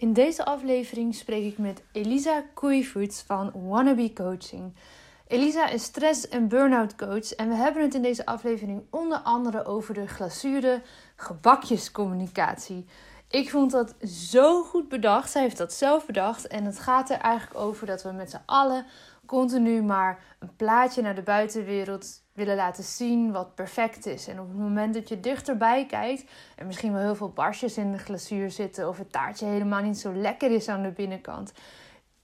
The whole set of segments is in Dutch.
In deze aflevering spreek ik met Elisa Koeivoets van Wannabe Coaching. Elisa is stress- en burn-out coach en we hebben het in deze aflevering onder andere over de glazuurde gebakjescommunicatie. Ik vond dat zo goed bedacht. Zij heeft dat zelf bedacht en het gaat er eigenlijk over dat we met z'n allen continu maar een plaatje naar de buitenwereld willen laten zien wat perfect is. En op het moment dat je dichterbij kijkt en misschien wel heel veel barsjes in de glazuur zitten of het taartje helemaal niet zo lekker is aan de binnenkant.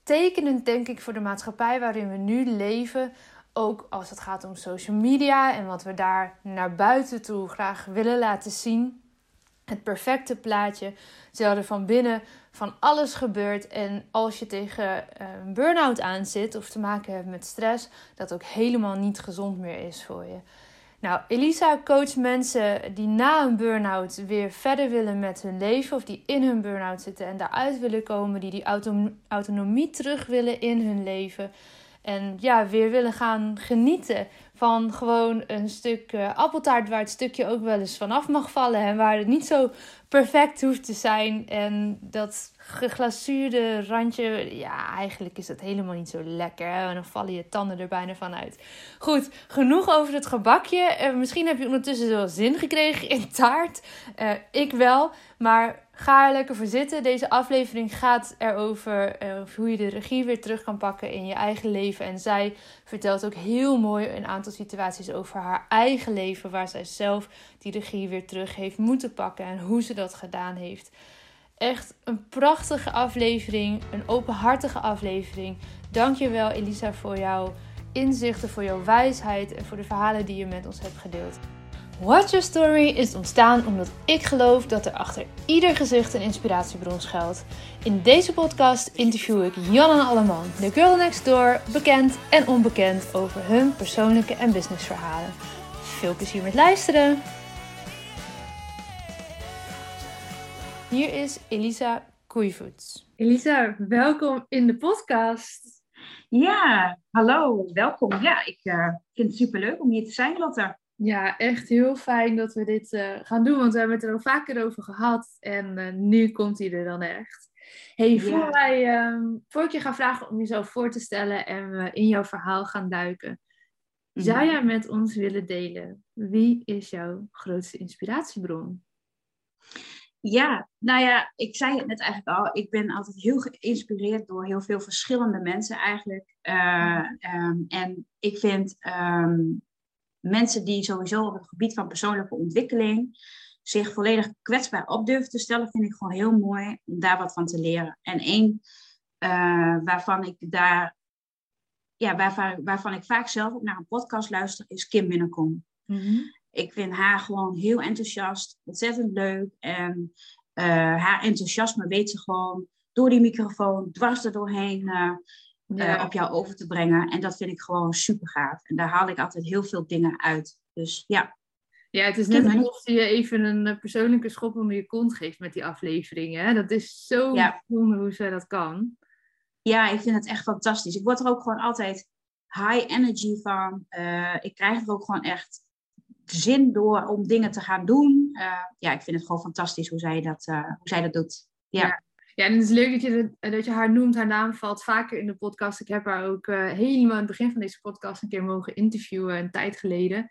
Tekenend denk ik voor de maatschappij waarin we nu leven, ook als het gaat om social media en wat we daar naar buiten toe graag willen laten zien. Het perfecte plaatje, terwijl er van binnen van alles gebeurt. En als je tegen eh, een burn-out aan zit of te maken hebt met stress, dat ook helemaal niet gezond meer is voor je. Nou, Elisa coacht mensen die na een burn-out weer verder willen met hun leven, of die in hun burn-out zitten en daaruit willen komen, die die autonomie terug willen in hun leven. En ja, weer willen gaan genieten van gewoon een stuk uh, appeltaart waar het stukje ook wel eens vanaf mag vallen. En waar het niet zo perfect hoeft te zijn. En dat geglazuurde randje, ja, eigenlijk is dat helemaal niet zo lekker. En dan vallen je tanden er bijna van uit. Goed, genoeg over het gebakje. Uh, misschien heb je ondertussen wel zin gekregen in taart. Uh, ik wel, maar Ga er lekker voor zitten. Deze aflevering gaat erover uh, hoe je de regie weer terug kan pakken in je eigen leven. En zij vertelt ook heel mooi een aantal situaties over haar eigen leven. Waar zij zelf die regie weer terug heeft moeten pakken. En hoe ze dat gedaan heeft. Echt een prachtige aflevering. Een openhartige aflevering. Dankjewel Elisa voor jouw inzichten, voor jouw wijsheid en voor de verhalen die je met ons hebt gedeeld. Watch Your Story is ontstaan omdat ik geloof dat er achter ieder gezicht een inspiratiebron schuilt. In deze podcast interview ik Jan en Alleman, de girl next door, bekend en onbekend over hun persoonlijke en businessverhalen. Veel plezier met luisteren! Hier is Elisa Koeivoets. Elisa, welkom in de podcast. Ja, hallo, welkom. Ja, ik uh, vind het superleuk om hier te zijn, Lotte. Ja, echt heel fijn dat we dit uh, gaan doen, want we hebben het er al vaker over gehad en uh, nu komt hij er dan echt. Hey, voor, ja. wij, um, voor ik je ga vragen om jezelf voor te stellen en we in jouw verhaal gaan duiken, zou jij met ons willen delen wie is jouw grootste inspiratiebron? Ja, nou ja, ik zei het net eigenlijk al. Ik ben altijd heel geïnspireerd door heel veel verschillende mensen eigenlijk. Uh, um, en ik vind um, mensen die sowieso op het gebied van persoonlijke ontwikkeling zich volledig kwetsbaar op durven te stellen, vind ik gewoon heel mooi om daar wat van te leren. En één uh, waarvan ik daar, ja, waarvan, waarvan ik vaak zelf ook naar een podcast luister, is Kim Binnenkom. Mm. Ik vind haar gewoon heel enthousiast, ontzettend leuk. En uh, haar enthousiasme weet ze gewoon door die microfoon dwars er doorheen uh, ja. uh, op jou over te brengen. En dat vind ik gewoon super gaaf. En daar haal ik altijd heel veel dingen uit. Dus ja. Ja, het is net alsof je even een persoonlijke schop onder je kont geeft met die afleveringen. Hè? Dat is zo ja. bijzonder hoe zij dat kan. Ja, ik vind het echt fantastisch. Ik word er ook gewoon altijd high energy van. Ik krijg er ook gewoon echt zin door om dingen te gaan doen. Uh, ja, ik vind het gewoon fantastisch hoe zij dat, uh, hoe zij dat doet. Ja. ja. Ja, en het is leuk dat je, dat je haar noemt. Haar naam valt vaker in de podcast. Ik heb haar ook uh, helemaal aan het begin van deze podcast een keer mogen interviewen, een tijd geleden.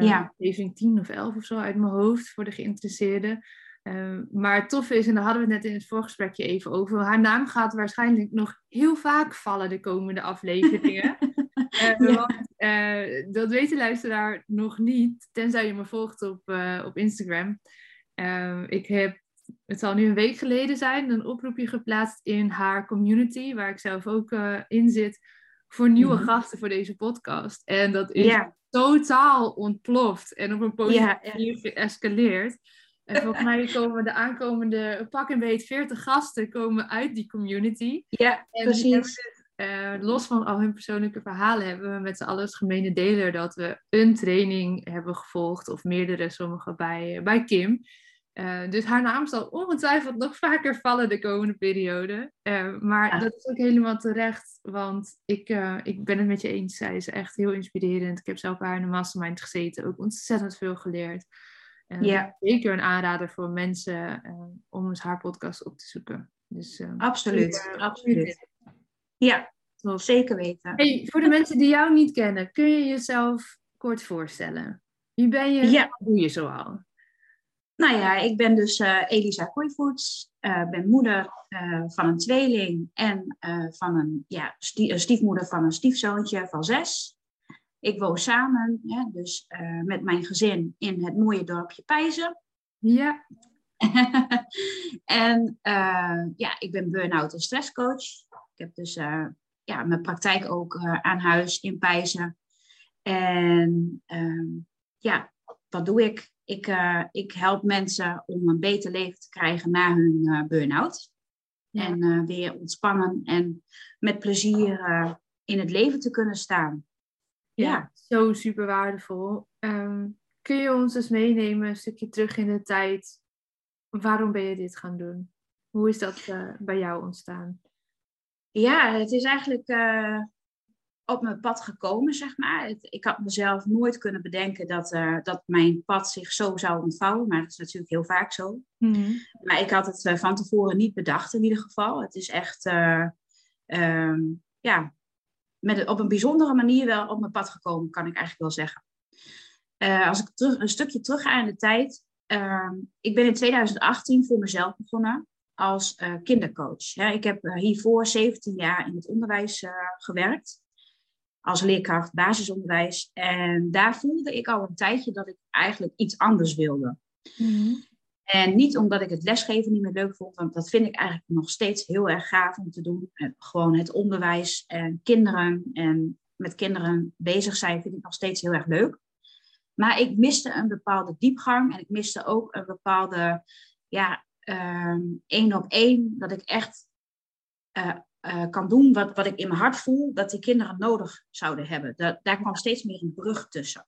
Ja. Aflevering 10 of 11 of zo uit mijn hoofd voor de geïnteresseerden. Uh, maar het toffe is, en daar hadden we het net in het voorgesprekje even over, haar naam gaat waarschijnlijk nog heel vaak vallen de komende afleveringen. ja. want, dat weet de luisteraar nog niet, tenzij je me volgt op, op Instagram. ik heb het zal nu een week geleden zijn, een oproepje geplaatst in haar community, waar ik zelf ook in zit, voor nieuwe mm -hmm. gasten voor deze podcast. En dat is yeah. totaal ontploft en op een positieve manier yeah. geëscaleerd. En volgens mij komen de aankomende pak en beet 40 gasten komen uit die community. Ja, en precies. Uh, los van al hun persoonlijke verhalen hebben we met z'n allen als gemene deler dat we een training hebben gevolgd, of meerdere, sommige bij, bij Kim. Uh, dus haar naam zal ongetwijfeld nog vaker vallen de komende periode. Uh, maar ja. dat is ook helemaal terecht, want ik, ik ben het met je eens. Zij is echt heel inspirerend. Ik heb zelf bij haar in de mastermind gezeten, ook ontzettend veel geleerd. Uh, ja. Zeker een aanrader voor mensen uh, om eens haar podcast op te zoeken. Dus, uh, absoluut, absoluut. Ja, zeker weten. Hey, voor de mensen die jou niet kennen, kun je jezelf kort voorstellen? Wie ben je? Ja. Wat doe je zoal? Nou ja, ik ben dus Elisa Kooivoets. ben moeder van een tweeling en van een, ja, stiefmoeder van een stiefzoontje van zes. Ik woon samen, ja, dus uh, met mijn gezin in het mooie dorpje Pijzen. Ja. en uh, ja, ik ben burn-out en stresscoach. Ik heb dus uh, ja, mijn praktijk ook aan huis in Pijzen. En ehm, ja, wat doe ik? Ik, ik help mensen om een beter leven te krijgen na hun burn-out. Ja. En weer ontspannen en met plezier in het leven te kunnen staan. Ja, zo super waardevol. Um, kun je ons eens meenemen, een stukje terug in de tijd? Waarom ben je dit gaan doen? Hoe is dat uh, bij jou ontstaan? Ja, het is eigenlijk uh, op mijn pad gekomen, zeg maar. Het, ik had mezelf nooit kunnen bedenken dat, uh, dat mijn pad zich zo zou ontvouwen. Maar dat is natuurlijk heel vaak zo. Mm Maar ik had het van tevoren niet bedacht in ieder geval. Het is echt, um, ja, met, op een bijzondere manier wel op mijn pad gekomen, kan ik eigenlijk wel zeggen. Uh, als ik terug, een stukje terug ga in de tijd. Uh, ik ben in 2018 voor mezelf begonnen als uh, kindercoach. ik heb eh, hiervoor 17 jaar in het onderwijs gewerkt. Als leerkracht basisonderwijs. En daar voelde ik al een tijdje dat ik eigenlijk iets anders wilde. Mm en niet omdat ik het lesgeven niet meer leuk vond, want dat vind ik eigenlijk nog steeds heel erg gaaf om te doen. Gewoon het onderwijs en kinderen en met kinderen bezig zijn vind ik nog steeds heel erg leuk. Maar ik miste een bepaalde diepgang en ik miste ook een bepaalde, ja, um, één op één, dat ik echt uh, uh, kan doen wat, wat ik in mijn hart voel dat die kinderen nodig zouden hebben. Dat, daar kwam steeds meer een brug tussen.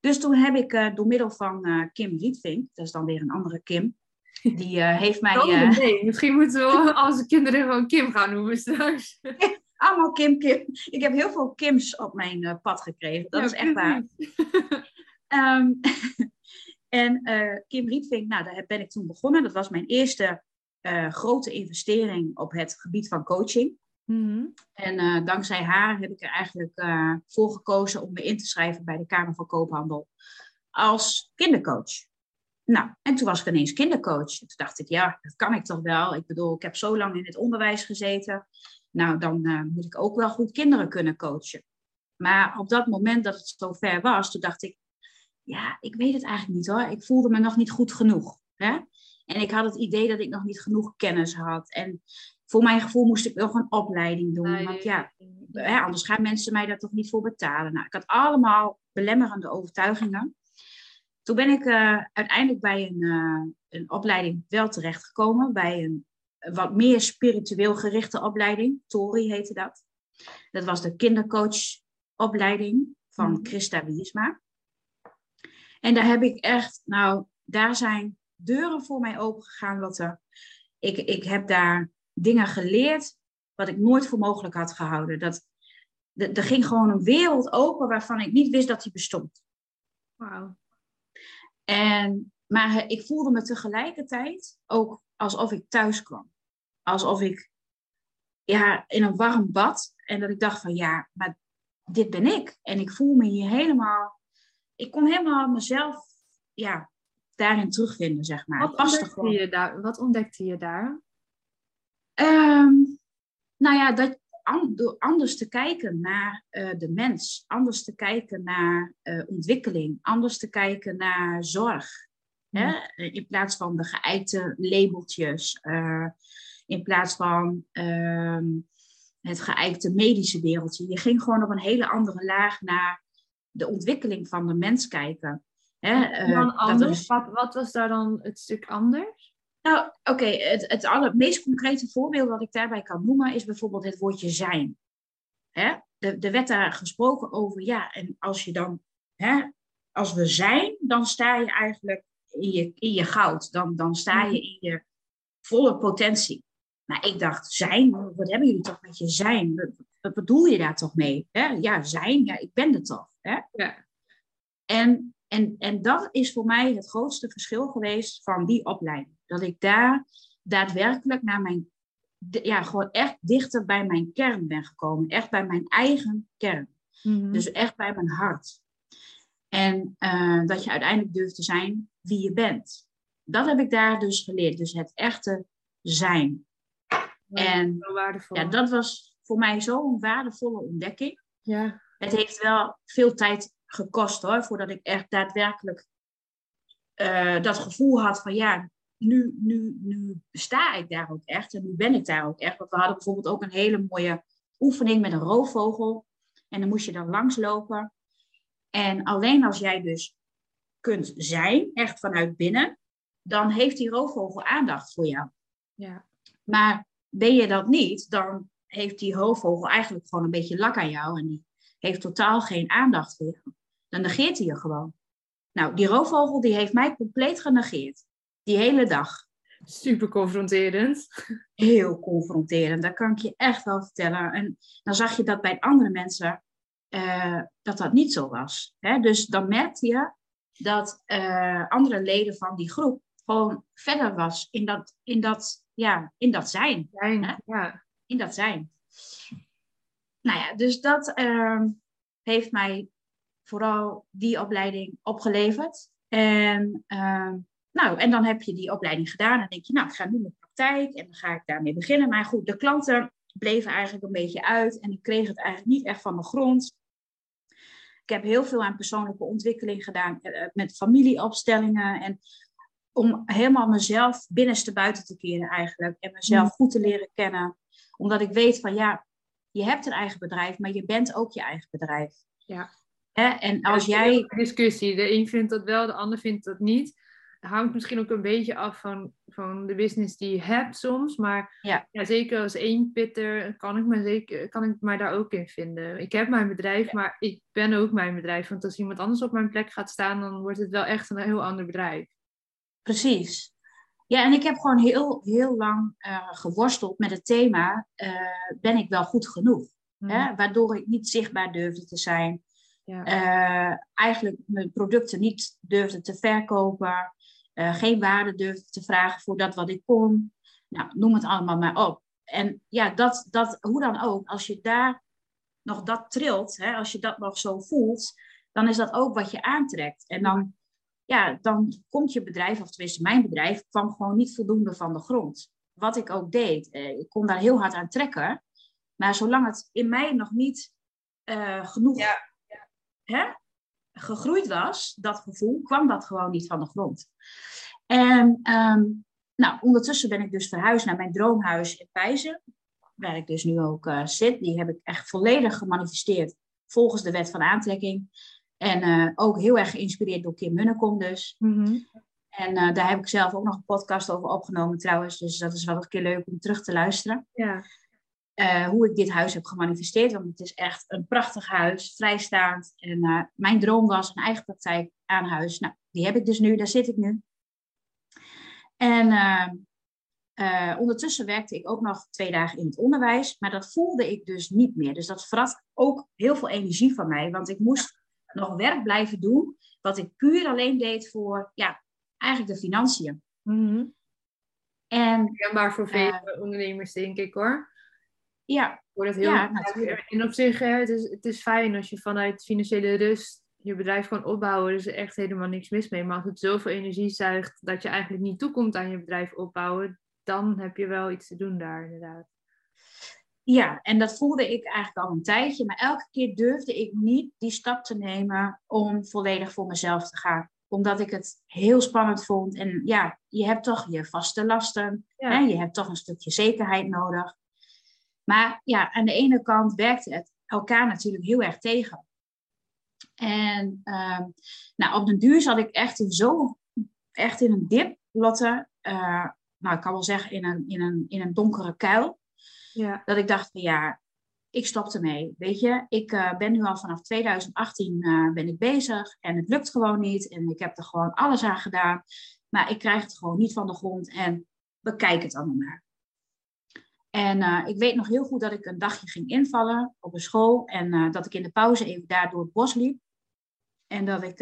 Dus toen heb ik uh, door middel van uh, Kim Rietvink, dat is dan weer een andere Kim, die uh, heeft mij... Oh, nee, misschien moeten we als kinderen gewoon Kim gaan noemen straks. Allemaal Kim, Kim. Ik heb heel veel Kims op mijn pad gekregen, dat is echt waar. um, en Kim Rietvink, nou, daar ben ik toen begonnen. Dat was mijn eerste grote investering op het gebied van coaching. Mhm. En uh, dankzij haar heb ik er eigenlijk uh, voor gekozen om me in te schrijven bij de Kamer van Koophandel als kindercoach. Nou, en toen was ik ineens kindercoach. Toen dacht ik, ja, dat kan ik toch wel. Ik bedoel, ik heb zo lang in het onderwijs gezeten. Nou, dan uh, moet ik ook wel goed kinderen kunnen coachen. Maar op dat moment dat het zo ver was, toen dacht ik, ja, ik weet het eigenlijk niet hoor. Ik voelde me nog niet goed genoeg. Hè? En ik had het idee dat ik nog niet genoeg kennis had. En voor mijn gevoel moest ik nog een opleiding doen. want ja, hè, anders gaan mensen mij daar toch niet voor betalen. Nou, ik had allemaal belemmerende overtuigingen. Toen ben ik uh, uiteindelijk bij een, uh, een opleiding wel terechtgekomen. Bij een wat meer spiritueel gerichte opleiding. Tori heette dat. Dat was de kindercoachopleiding van mm. Christa Wiersma. En daar heb ik echt, nou, daar zijn deuren voor mij opengegaan. Er, ik, ik heb daar dingen geleerd wat ik nooit voor mogelijk had gehouden. Dat, er ging gewoon een wereld open waarvan ik niet wist dat die bestond. Wauw. En, maar ik voelde me tegelijkertijd ook alsof ik thuis kwam. Alsof ik ja, in een warm bad. En dat ik dacht van ja, maar dit ben ik. En ik voel me hier helemaal... Ik kon helemaal mezelf ja, daarin terugvinden, zeg maar. Wat, ontdekte je, daar, wat ontdekte je daar? Um, nou ja, dat, door anders te kijken naar uh, de mens, anders te kijken naar uh, ontwikkeling, anders te kijken naar zorg. Hè? In plaats van de geëikte labeltjes, uh, in plaats van uh, het geëikte medische wereldje. Je ging gewoon op een hele andere laag naar de ontwikkeling van de mens kijken. Hè? Dan anders? Wat, wat was daar dan het stuk anders? Nou, oké, het, het aller, meest concrete voorbeeld wat ik daarbij kan noemen is bijvoorbeeld het woordje zijn. Hè? Er, er werd daar gesproken over, ja, en als je dan, hè, als we zijn, dan sta je eigenlijk in je, in je goud. Dan, dan sta je mhm. in je volle potentie. Maar ik dacht, zijn, wat hebben jullie toch met je zijn? Wat, bedoel je daar toch mee? Hè? Ja, zijn, ja, ik ben er toch. Hè? Ja. En En, en dat is voor mij het grootste verschil geweest van die opleiding. Dat ik daar daadwerkelijk naar mijn, ja, gewoon echt dichter bij mijn kern ben gekomen. Echt bij mijn eigen kern. Mhm. Dus echt bij mijn hart. En uh, dat je uiteindelijk durft te zijn wie je bent. Dat heb ik daar dus geleerd. Dus het echte zijn. en ja, dat was voor mij zo'n waardevolle ontdekking. Ja. Het heeft wel veel tijd gekost hoor, voordat ik echt daadwerkelijk uh, dat gevoel had van ja, nu, nu, nu sta ik daar ook echt en nu ben ik daar ook echt. Want we hadden bijvoorbeeld ook een hele mooie oefening met een roofvogel. En dan moest je dan langslopen. En alleen als jij dus kunt zijn, echt vanuit binnen, dan heeft die roofvogel aandacht voor jou. Ja. Maar ben je dat niet, dan heeft die roofvogel eigenlijk gewoon een beetje lak aan jou en die heeft totaal geen aandacht voor jou. Dan negeert hij je gewoon. Nou, die roofvogel die heeft mij compleet genegeerd. Die hele dag. Super confronterend. Heel confronterend, dat kan ik je echt wel vertellen. En dan zag je dat bij andere mensen uh, dat dat niet zo was. Hè? Dus dan merkte je dat uh, andere leden van die groep gewoon verder was in dat, in dat, ja, in dat zijn. zijn hè? Ja. In dat zijn. Nou ja, dus dat uh, heeft mij vooral die opleiding opgeleverd. En, uh, nou, en dan heb je die opleiding gedaan en denk je, nou, ik ga nu mijn praktijk en dan ga ik daarmee beginnen. Maar goed, de klanten bleven eigenlijk een beetje uit en ik kreeg het eigenlijk niet echt van de grond. Ik heb heel veel aan persoonlijke ontwikkeling gedaan eh, eh, met familieopstellingen en om helemaal mezelf binnenste buiten te keren eigenlijk en mezelf mm. goed te leren kennen. Omdat ik weet van ja, je hebt een eigen bedrijf, maar je bent ook je eigen bedrijf. Ja. En als jij... Discussie, de een vindt dat wel, de ander vindt dat niet hangt misschien ook een beetje af van, van de business die je hebt soms. Maar ja. zeker als één pitter kan ik, me zeker, kan ik mij daar ook in vinden. Ik heb mijn bedrijf, maar ik ben ook mijn bedrijf. Want als iemand anders op mijn plek gaat staan, dan wordt het wel echt een heel ander bedrijf. Precies. Ja, en ik heb gewoon heel, heel lang uh, geworsteld met het thema: uh, ben ik wel goed genoeg? Hè? Hmm. Waardoor ik niet zichtbaar durfde te zijn. Ja. Uh, eigenlijk mijn producten niet durfde te verkopen. Eh, geen waarde durfde te vragen voor dat wat ik kon. Nou, noem het allemaal maar op. En ja, dat, dat, hoe dan ook, als je daar nog dat trilt, hè, als je dat nog zo voelt, dan is dat ook wat je aantrekt. En dan, ja, dan komt je bedrijf, of tenminste mijn bedrijf, kwam gewoon niet voldoende van de grond. Wat ik ook deed, eh, ik kon daar heel hard aan trekken. Maar zolang het in mij nog niet uh, genoeg ja. Hè, gegroeid was, dat gevoel, kwam dat gewoon niet van de grond. En ehm, nou, ondertussen ben ik dus verhuisd naar mijn droomhuis in Pijzen, waar ik dus nu ook uh, zit. Die heb ik echt volledig gemanifesteerd volgens de wet van aantrekking. En uh, ook heel erg geïnspireerd door Kim Munnekom dus. Mhm. En uh, daar heb ik zelf ook nog een podcast over opgenomen trouwens. Dus dat is wel een keer leuk om terug te luisteren. Ja. Hoe ik dit huis heb gemanifesteerd. Want het is echt een prachtig huis, vrijstaand. En mijn droom was een eigen praktijk aan huis. Nou, die heb ik dus nu, daar zit ik nu. En uh, uh, ondertussen werkte ik ook nog twee dagen in het onderwijs, maar dat voelde ik dus niet meer. Dus dat vrat ook heel veel energie van mij, want ik moest nog werk blijven doen, wat ik puur alleen deed voor, ja, eigenlijk de financiën. Mm En, ja, maar voor veel uh, ondernemers denk ik hoor. Ja, dat heel ja, natuurlijk. En op zich, het is, het is fijn als je vanuit financiële rust je bedrijf kan opbouwen. Er is echt helemaal niks mis mee. Maar als het zoveel energie zuigt dat je eigenlijk niet toekomt aan je bedrijf opbouwen, dan heb je wel iets te doen daar inderdaad. Ja, en dat voelde ik eigenlijk al een tijdje. Maar elke keer durfde ik niet die stap te nemen om volledig voor mezelf te gaan. Omdat ik het heel spannend vond. En ja, je hebt toch je vaste lasten. Hè? Je hebt toch een stukje zekerheid nodig. Maar ja, aan de ene kant werkte het elkaar natuurlijk heel erg tegen. En uh, nou, op den duur zat ik echt in, zo, echt in een dip, Lotte. Uh, nou, ik kan wel zeggen in een, in een, in een donkere kuil. Ja. Dat ik dacht van ja, ik stop ermee. Weet je, ik uh, ben nu al vanaf 2018 uh, ben ik bezig en het lukt gewoon niet. En ik heb er gewoon alles aan gedaan. Maar ik krijg het gewoon niet van de grond en bekijk het allemaal maar. En uh, ik weet nog heel goed dat ik een dagje ging invallen op een school en uh, dat ik in de pauze even daar door het bos liep. En dat ik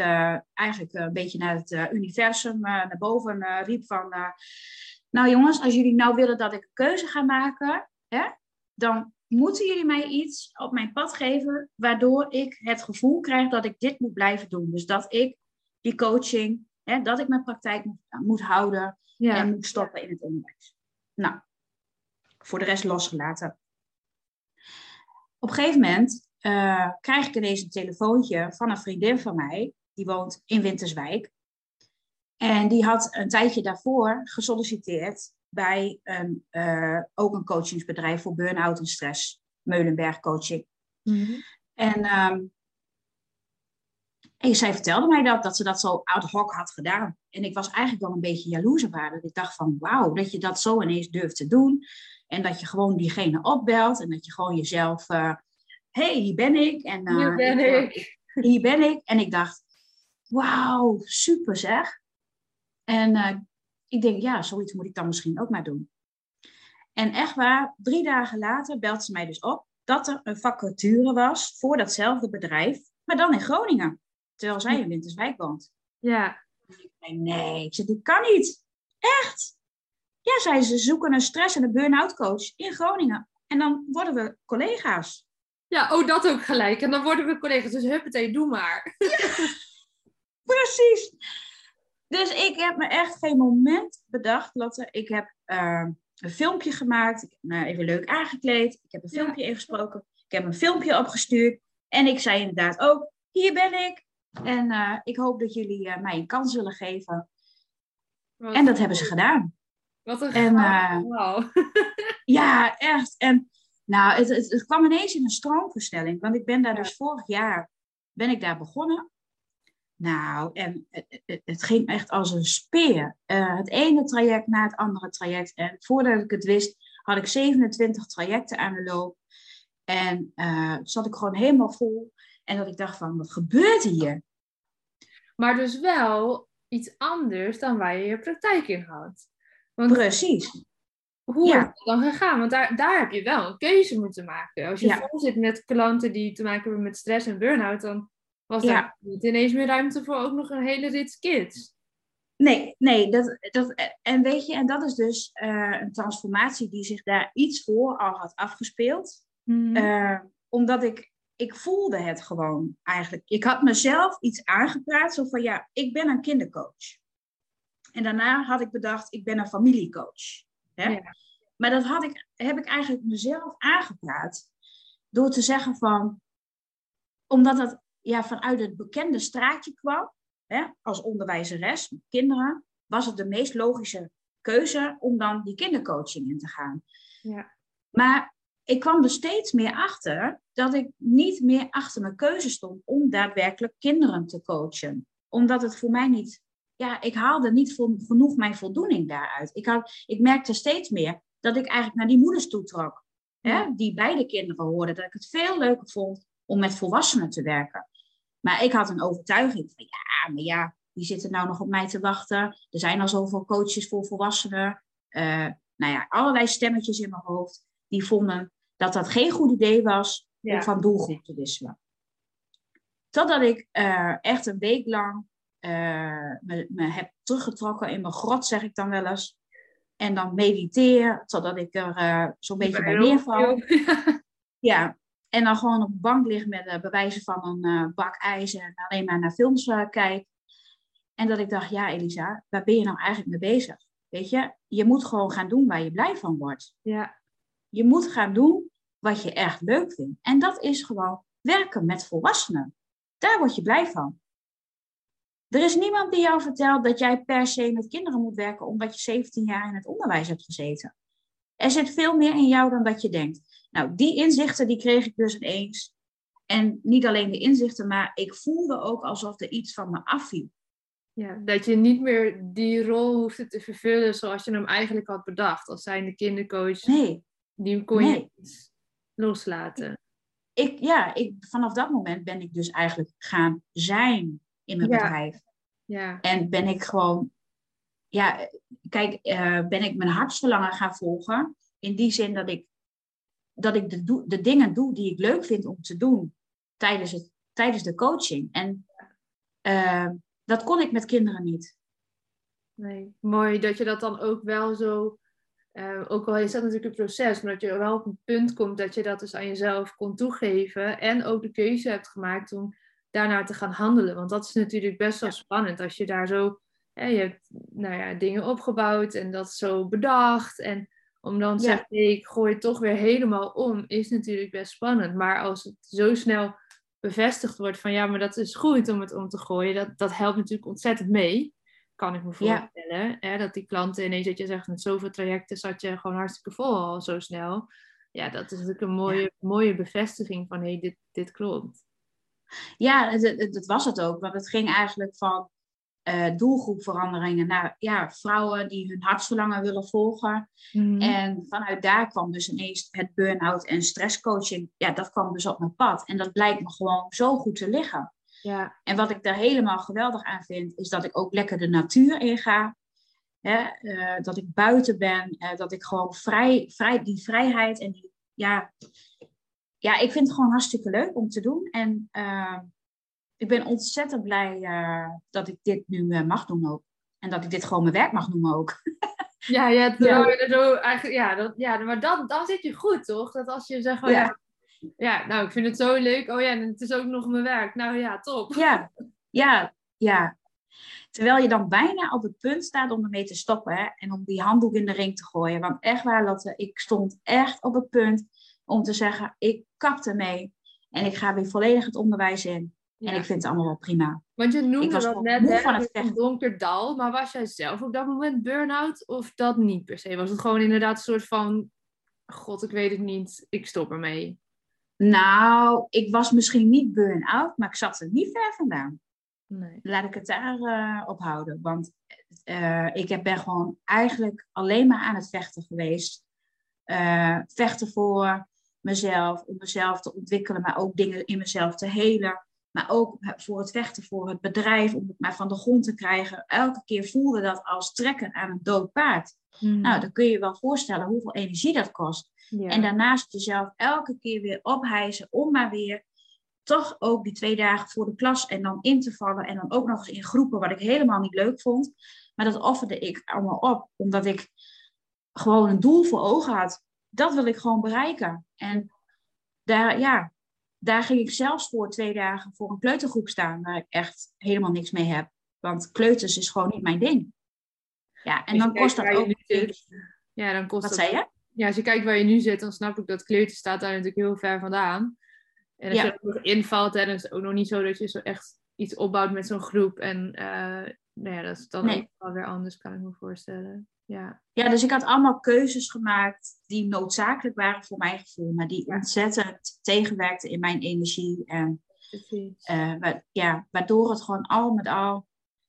eigenlijk een beetje naar het universum, naar boven riep van... nou jongens, als jullie nou willen dat ik een keuze ga maken, hè, dan moeten jullie mij iets op mijn pad geven waardoor ik het gevoel krijg dat ik dit moet blijven doen. Dus dat ik die coaching, hè, dat ik mijn praktijk moet, moet houden en moet stoppen in het onderwijs. Nou, voor de rest losgelaten. Op een gegeven moment uh, krijg ik ineens een telefoontje van een vriendin van mij, die woont in Winterswijk. En die had een tijdje daarvoor gesolliciteerd bij een, uh, ook een coachingsbedrijf voor burn-out en stress, Meulenberg Coaching. Mhm. En um, zij vertelde mij dat, dat ze dat zo ad hoc had gedaan. En ik was eigenlijk wel een beetje jaloers op haar. Dat ik dacht van, wauw, dat je dat zo ineens durft te doen. En dat je gewoon diegene opbelt. En dat je gewoon jezelf, hé, uh, hey, hier ben ik. En, uh, hier ben ik. Hier ben ik. En ik dacht, wauw, super zeg. En uh, ik denk, ja, zoiets moet ik dan misschien ook maar doen. En echt waar, drie dagen later belt ze mij dus op dat er een vacature was voor datzelfde bedrijf, maar dan in Groningen. Terwijl zij in Winterswijk woont. Ja. ik zei, nee, ik zeg, dit kan niet. Echt? Ja, zei ze, zoeken een stress- en een burn-out coach in Groningen. En dan worden we collega's. Ja, oh, dat ook gelijk. En dan worden we collega's. Dus huppatee, doe maar. precies. Dus ik heb me echt geen moment bedacht, Lotte. Ik heb uh, een filmpje gemaakt. Ik heb me even leuk aangekleed. Ik heb een filmpje ingesproken. Ik heb een filmpje opgestuurd. En ik zei inderdaad ook, hier ben ik. En uh, ik hoop dat jullie uh, mij een kans zullen geven. Wat en dat hebben ze gedaan. Wat een en, wow. ja, echt. En nou, het, het, het, kwam ineens in een stroomversnelling. Want ik ben daar dus vorig jaar ben ik daar begonnen. Nou, en het, het, ging echt als een speer. Uh, het ene traject na het andere traject. En voordat ik het wist, had ik 27 trajecten aan de loop. En uh, zat ik gewoon helemaal vol. En dat ik dacht van, wat gebeurt hier? Maar dus wel iets anders dan waar je je praktijk in had. Want Precies. Hoe ja. is het dan gegaan? Want daar, daar heb je wel een keuze moeten maken. Als je ja. vol zit met klanten die te maken hebben met stress en burn-out, dan was ja. daar niet ineens meer ruimte voor ook nog een hele rit kids. Nee, nee. Dat, dat, en weet je, en dat is dus uh, een transformatie die zich daar iets voor al had afgespeeld. Mm uh, omdat ik, ik voelde het gewoon eigenlijk. Ik had mezelf iets aangepraat, zo van ja, ik ben een kindercoach. En daarna had ik bedacht, ik ben een familiecoach. Hè? Ja. Maar dat had ik, heb ik eigenlijk mezelf aangepraat door te zeggen van, omdat het ja, vanuit het bekende straatje kwam, hè, als onderwijzeres met kinderen, was het de meest logische keuze om dan die kindercoaching in te gaan. Ja. Maar ik kwam er steeds meer achter dat ik niet meer achter mijn keuze stond om daadwerkelijk kinderen te coachen. Omdat het voor mij niet, ja, ik haalde niet genoeg mijn voldoening daaruit. Ik, had, ik merkte steeds meer dat ik eigenlijk naar die moeders toe trok. Hè, die beide kinderen hoorden. Dat ik het veel leuker vond om met volwassenen te werken. Maar ik had een overtuiging van ja, maar ja, die zitten nou nog op mij te wachten. Er zijn al zoveel coaches voor volwassenen. Uh, nou ja, allerlei stemmetjes in mijn hoofd die vonden dat dat geen goed idee was om van doelgroep te wisselen. Totdat ik uh, echt een week lang uh, me, me, heb teruggetrokken in mijn grot, zeg ik dan wel eens. En dan mediteer, totdat ik er zo'n beetje bij neerval. ja, en dan gewoon op de bank liggen met uh, bewijzen van een bak ijzer en alleen maar naar films kijk. En dat ik dacht, ja Elisa, waar ben je nou eigenlijk mee bezig? Weet je, je moet gewoon gaan doen waar je blij van wordt. Ja. Je moet gaan doen wat je echt leuk vindt. En dat is gewoon werken met volwassenen. Daar word je blij van. Er is niemand die jou vertelt dat jij per se met kinderen moet werken omdat je 17 jaar in het onderwijs hebt gezeten. Er zit veel meer in jou dan dat je denkt. Nou, die inzichten die kreeg ik dus ineens. En niet alleen de inzichten, maar ik voelde ook alsof er iets van me afviel. Ja, dat je niet meer die rol hoefde te vervullen zoals je hem eigenlijk had bedacht. Als zijnde kindercoach. Nee. Die kon je loslaten. Ik, ja, ik, vanaf dat moment ben ik dus eigenlijk gaan zijn in mijn bedrijf. Ja. En ben ik gewoon ja, kijk, uh, ben ik mijn hartsverlangen gaan volgen. In die zin dat ik, dat ik de, de dingen doe die ik leuk vind om te doen tijdens, het, tijdens de coaching. En uh, dat kon ik met kinderen niet. Nee, mooi dat je dat dan ook wel zo, uh, ook al is dat natuurlijk een proces, maar dat je wel op een punt komt dat je dat dus aan jezelf kon toegeven en ook de keuze hebt gemaakt om daarnaar te gaan handelen. Want dat is natuurlijk best wel spannend als je daar zo, hè, je hebt nou ja, dingen opgebouwd en dat zo bedacht en om dan te ja. zeggen, hey, ik gooi het toch weer helemaal om, is natuurlijk best spannend. Maar als het zo snel bevestigd wordt van ja, maar dat is goed om het om te gooien, dat, dat helpt natuurlijk ontzettend mee. Kan ik me voorstellen. Ja. Hè, dat die klanten ineens, dat je zegt, met zoveel trajecten zat je gewoon hartstikke vol al zo snel. Ja, dat is natuurlijk een mooie, ja. mooie bevestiging van hé, hey, dit, dit klopt. Ja, dat was het ook. Want het ging eigenlijk van uh, doelgroepveranderingen naar ja, vrouwen die hun hartsverlangen willen volgen. Mm. En vanuit daar kwam dus ineens het burn-out en stresscoaching. Ja, dat kwam dus op mijn pad. En dat blijkt me gewoon zo goed te liggen. Ja. En wat ik daar helemaal geweldig aan vind, is dat ik ook lekker de natuur inga. Hè, uh, dat ik buiten ben, uh, dat ik gewoon vrij, vrij, die vrijheid en die, ja, ja, ik vind het gewoon hartstikke leuk om te doen. En ik ben ontzettend blij uh, dat ik dit nu uh, mag doen ook. En dat ik dit gewoon mijn werk mag noemen ook. ja, ja, ja. Zo, eigenlijk, ja, dat, ja maar dan, dan zit je goed, toch? Dat als je zegt, oh, ja. ja. ja, nou, ik vind het zo leuk. Oh ja, en het is ook nog mijn werk. Nou ja, top. Ja, ja, ja. Terwijl je dan bijna op het punt staat om ermee te stoppen hè, en om die handdoek in de ring te gooien. Want echt waar, Lotte, ik stond echt op het punt om te zeggen, ik kap ermee en ik ga weer volledig het onderwijs in. Ja. En ik vind het allemaal wel prima. Want je noemde dat net van het een donker dal, maar was jij zelf op dat moment burn-out of dat niet per se? Was het gewoon inderdaad een soort van, god, ik weet het niet, ik stop ermee? Nou, ik was misschien niet burn-out, maar ik zat er niet ver vandaan. Nee. Laat ik het daar uh, op houden. Want uh, ik ben gewoon eigenlijk alleen maar aan het vechten geweest. Uh, vechten voor mezelf, om mezelf te ontwikkelen, maar ook dingen in mezelf te helen. Maar ook voor het vechten voor het bedrijf, om het maar van de grond te krijgen. Elke keer voelde dat als trekken aan een dood paard. Hmm. Nou, dan kun je je wel voorstellen hoeveel energie dat kost. Ja. En daarnaast jezelf elke keer weer ophijzen om maar weer toch ook die twee dagen voor de klas en dan in te vallen. En dan ook nog eens in groepen, wat ik helemaal niet leuk vond. Maar dat offerde ik allemaal op, omdat ik gewoon een doel voor ogen had. Dat wil ik gewoon bereiken. En daar, ja, daar ging ik zelfs voor twee dagen voor een kleutergroep staan, waar ik echt helemaal niks mee heb. Want kleuters is gewoon niet mijn ding. Ja, en dan kost dat ook Ja, dan kost Wat dat... zei je? Ja, als je kijkt waar je nu zit, dan snap ik dat kleuter staat daar natuurlijk heel ver vandaan. En als ja. je er nog invalt, hè, dan is het ook nog niet zo dat je zo echt iets opbouwt met zo'n groep. En uh, nou ja, dat is dan nee. ook wel weer anders, kan ik me voorstellen. Ja. ja, dus ik had allemaal keuzes gemaakt die noodzakelijk waren voor mijn gevoel, maar die ontzettend tegenwerkten in mijn energie. En, uh, ja, waardoor het gewoon al met al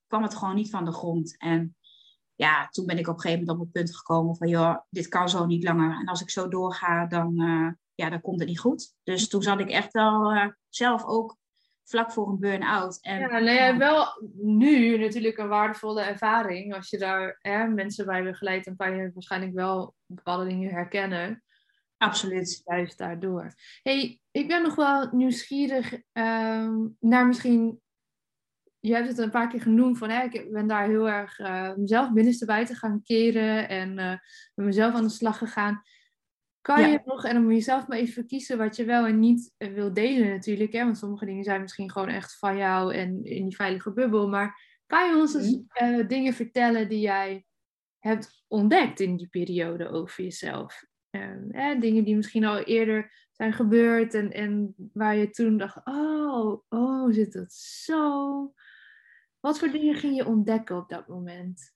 kwam het gewoon niet van de grond. En ja, toen ben ik op een gegeven moment op het punt gekomen van, joh, dit kan zo niet langer. En als ik zo doorga, dan, uh, ja, dan komt het niet goed. Dus toen zat ik echt wel uh, zelf ook vlak voor een burn-out. En, ja, nou ja, wel nu natuurlijk een waardevolle ervaring. Als je daar hè, mensen bij begeleidt, dan kan je waarschijnlijk wel bepaalde dingen herkennen. Absoluut. Juist daardoor. hey, ik ben nog wel nieuwsgierig um, naar misschien... Je hebt het een paar keer genoemd van, hè, ik ben daar heel erg uh, mezelf binnenstebuiten gaan keren en uh, met mezelf aan de slag gegaan. Kan ja. je nog, en dan moet je zelf maar even kiezen wat je wel en niet eh, wil delen natuurlijk. Hè? Want sommige dingen zijn misschien gewoon echt van jou en in die veilige bubbel. Maar kan je ons eens uh, dingen vertellen die jij hebt ontdekt in die periode over jezelf? Uh, dingen die misschien al eerder zijn gebeurd en, en waar je toen dacht, oh, oh, zit dat zo? Wat voor dingen ging je ontdekken op dat moment?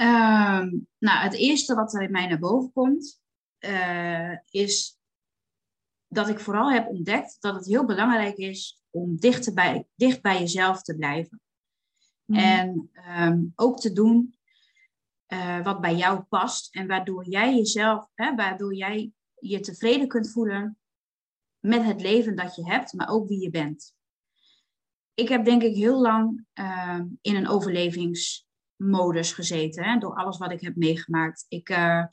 Um, nou, het eerste wat er in mij naar boven komt, uh, is dat ik vooral heb ontdekt dat het heel belangrijk is om dicht bij, dicht bij jezelf te blijven. Mm. En um, ook te doen uh, wat bij jou past en waardoor jij jezelf, hè, waardoor jij je tevreden kunt voelen met het leven dat je hebt, maar ook wie je bent. Ik heb denk ik heel lang uh, in een overlevingsmodus gezeten, hè, door alles wat ik heb meegemaakt. Ik, uh,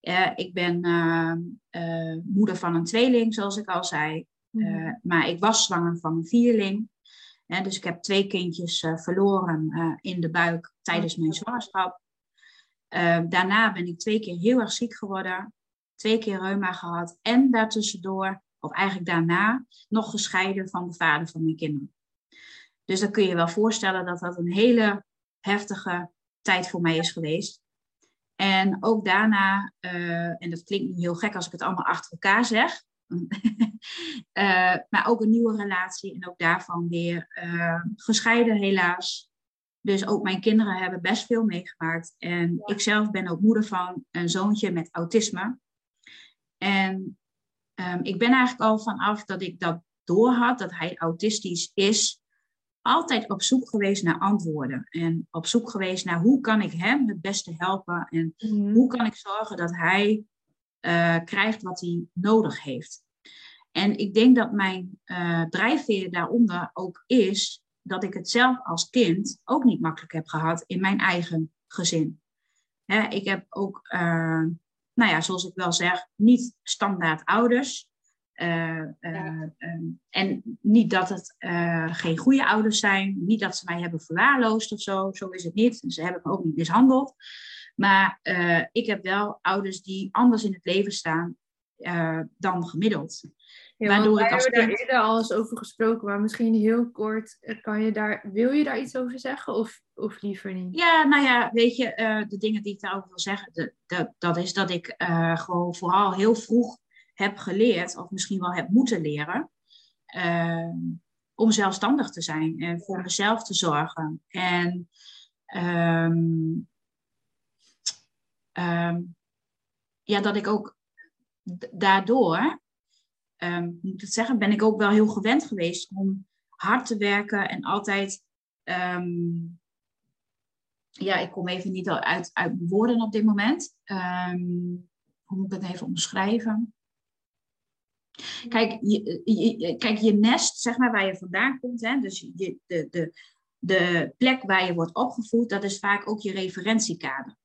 uh, ik ben uh, uh, moeder van een tweeling, zoals ik al zei. Mm. maar ik was zwanger van een vierling. dus ik heb twee kindjes uh, verloren uh, in de buik tijdens mijn zwangerschap. Uh, daarna ben ik twee keer heel erg ziek geworden. Twee keer reuma gehad. En daartussendoor, of eigenlijk daarna, nog gescheiden van de vader van mijn kinderen. Dus dan kun je wel voorstellen dat dat een hele heftige tijd voor mij is geweest. En ook daarna, en dat klinkt niet heel gek als ik het allemaal achter elkaar zeg, uh, maar ook een nieuwe relatie en ook daarvan weer uh, gescheiden helaas. Dus ook mijn kinderen hebben best veel meegemaakt. En ja. ik zelf ben ook moeder van een zoontje met autisme. En um, ik ben eigenlijk al vanaf dat ik dat doorhad, dat hij autistisch is, altijd op zoek geweest naar antwoorden. En op zoek geweest naar hoe kan ik hem het beste helpen. En mm. hoe kan ik zorgen dat hij uh, krijgt wat hij nodig heeft. En ik denk dat mijn uh, drijfveer daaronder ook is dat ik het zelf als kind ook niet makkelijk heb gehad in mijn eigen gezin. Hè, ik heb ook, uh, nou ja, zoals ik wel zeg, niet standaard ouders. Uh, ja. en niet dat het geen goede ouders zijn, niet dat ze mij hebben verwaarloosd of zo, zo is het niet. Ze hebben me ook niet mishandeld. Maar uh, ik heb wel ouders die anders in het leven staan dan gemiddeld. Ja, Waardoor ik als hebben kind... daar eerder al eens over gesproken, maar misschien heel kort, eh, kan je daar, wil je daar iets over zeggen of, of liever niet? Ja, nou ja, weet je, de dingen die ik daarover wil zeggen, de, de, dat is dat ik gewoon vooral heel vroeg heb geleerd, of misschien wel heb moeten leren, om zelfstandig te zijn en voor mezelf te zorgen. En um, um, ja, dat ik ook daardoor, um, moet het zeggen, ben ik ook wel heel gewend geweest om hard te werken en altijd. Ja, ik kom even niet uit, uit woorden op dit moment. hoe moet ik dat even omschrijven? Kijk je, je, kijk, je nest, zeg maar, waar je vandaan komt, hè, dus je, de, de, de plek waar je wordt opgevoed, dat is vaak ook je referentiekader.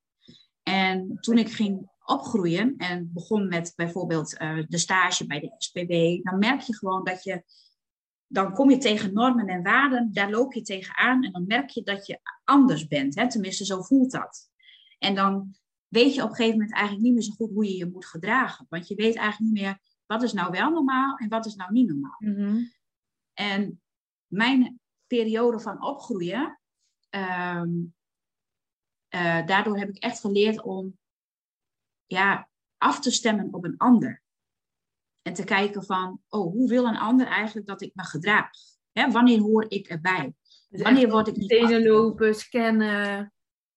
En toen ik ging opgroeien en begon met bijvoorbeeld uh, de stage bij de SPW, dan merk je gewoon dat je, dan kom je tegen normen en waarden, daar loop je tegenaan en dan merk je dat je anders bent. Hè? Tenminste, zo voelt dat. En dan weet je op een gegeven moment eigenlijk niet meer zo goed hoe je je moet gedragen. Want je weet eigenlijk niet meer wat is nou wel normaal en wat is nou niet normaal. Mm En mijn periode van opgroeien, um, uh, daardoor heb ik echt geleerd om ja, af te stemmen op een ander. En te kijken van, oh, hoe wil een ander eigenlijk dat ik me gedraag? Hè, wanneer hoor ik erbij? Dus wanneer word ik niet... Tenen lopen, scannen,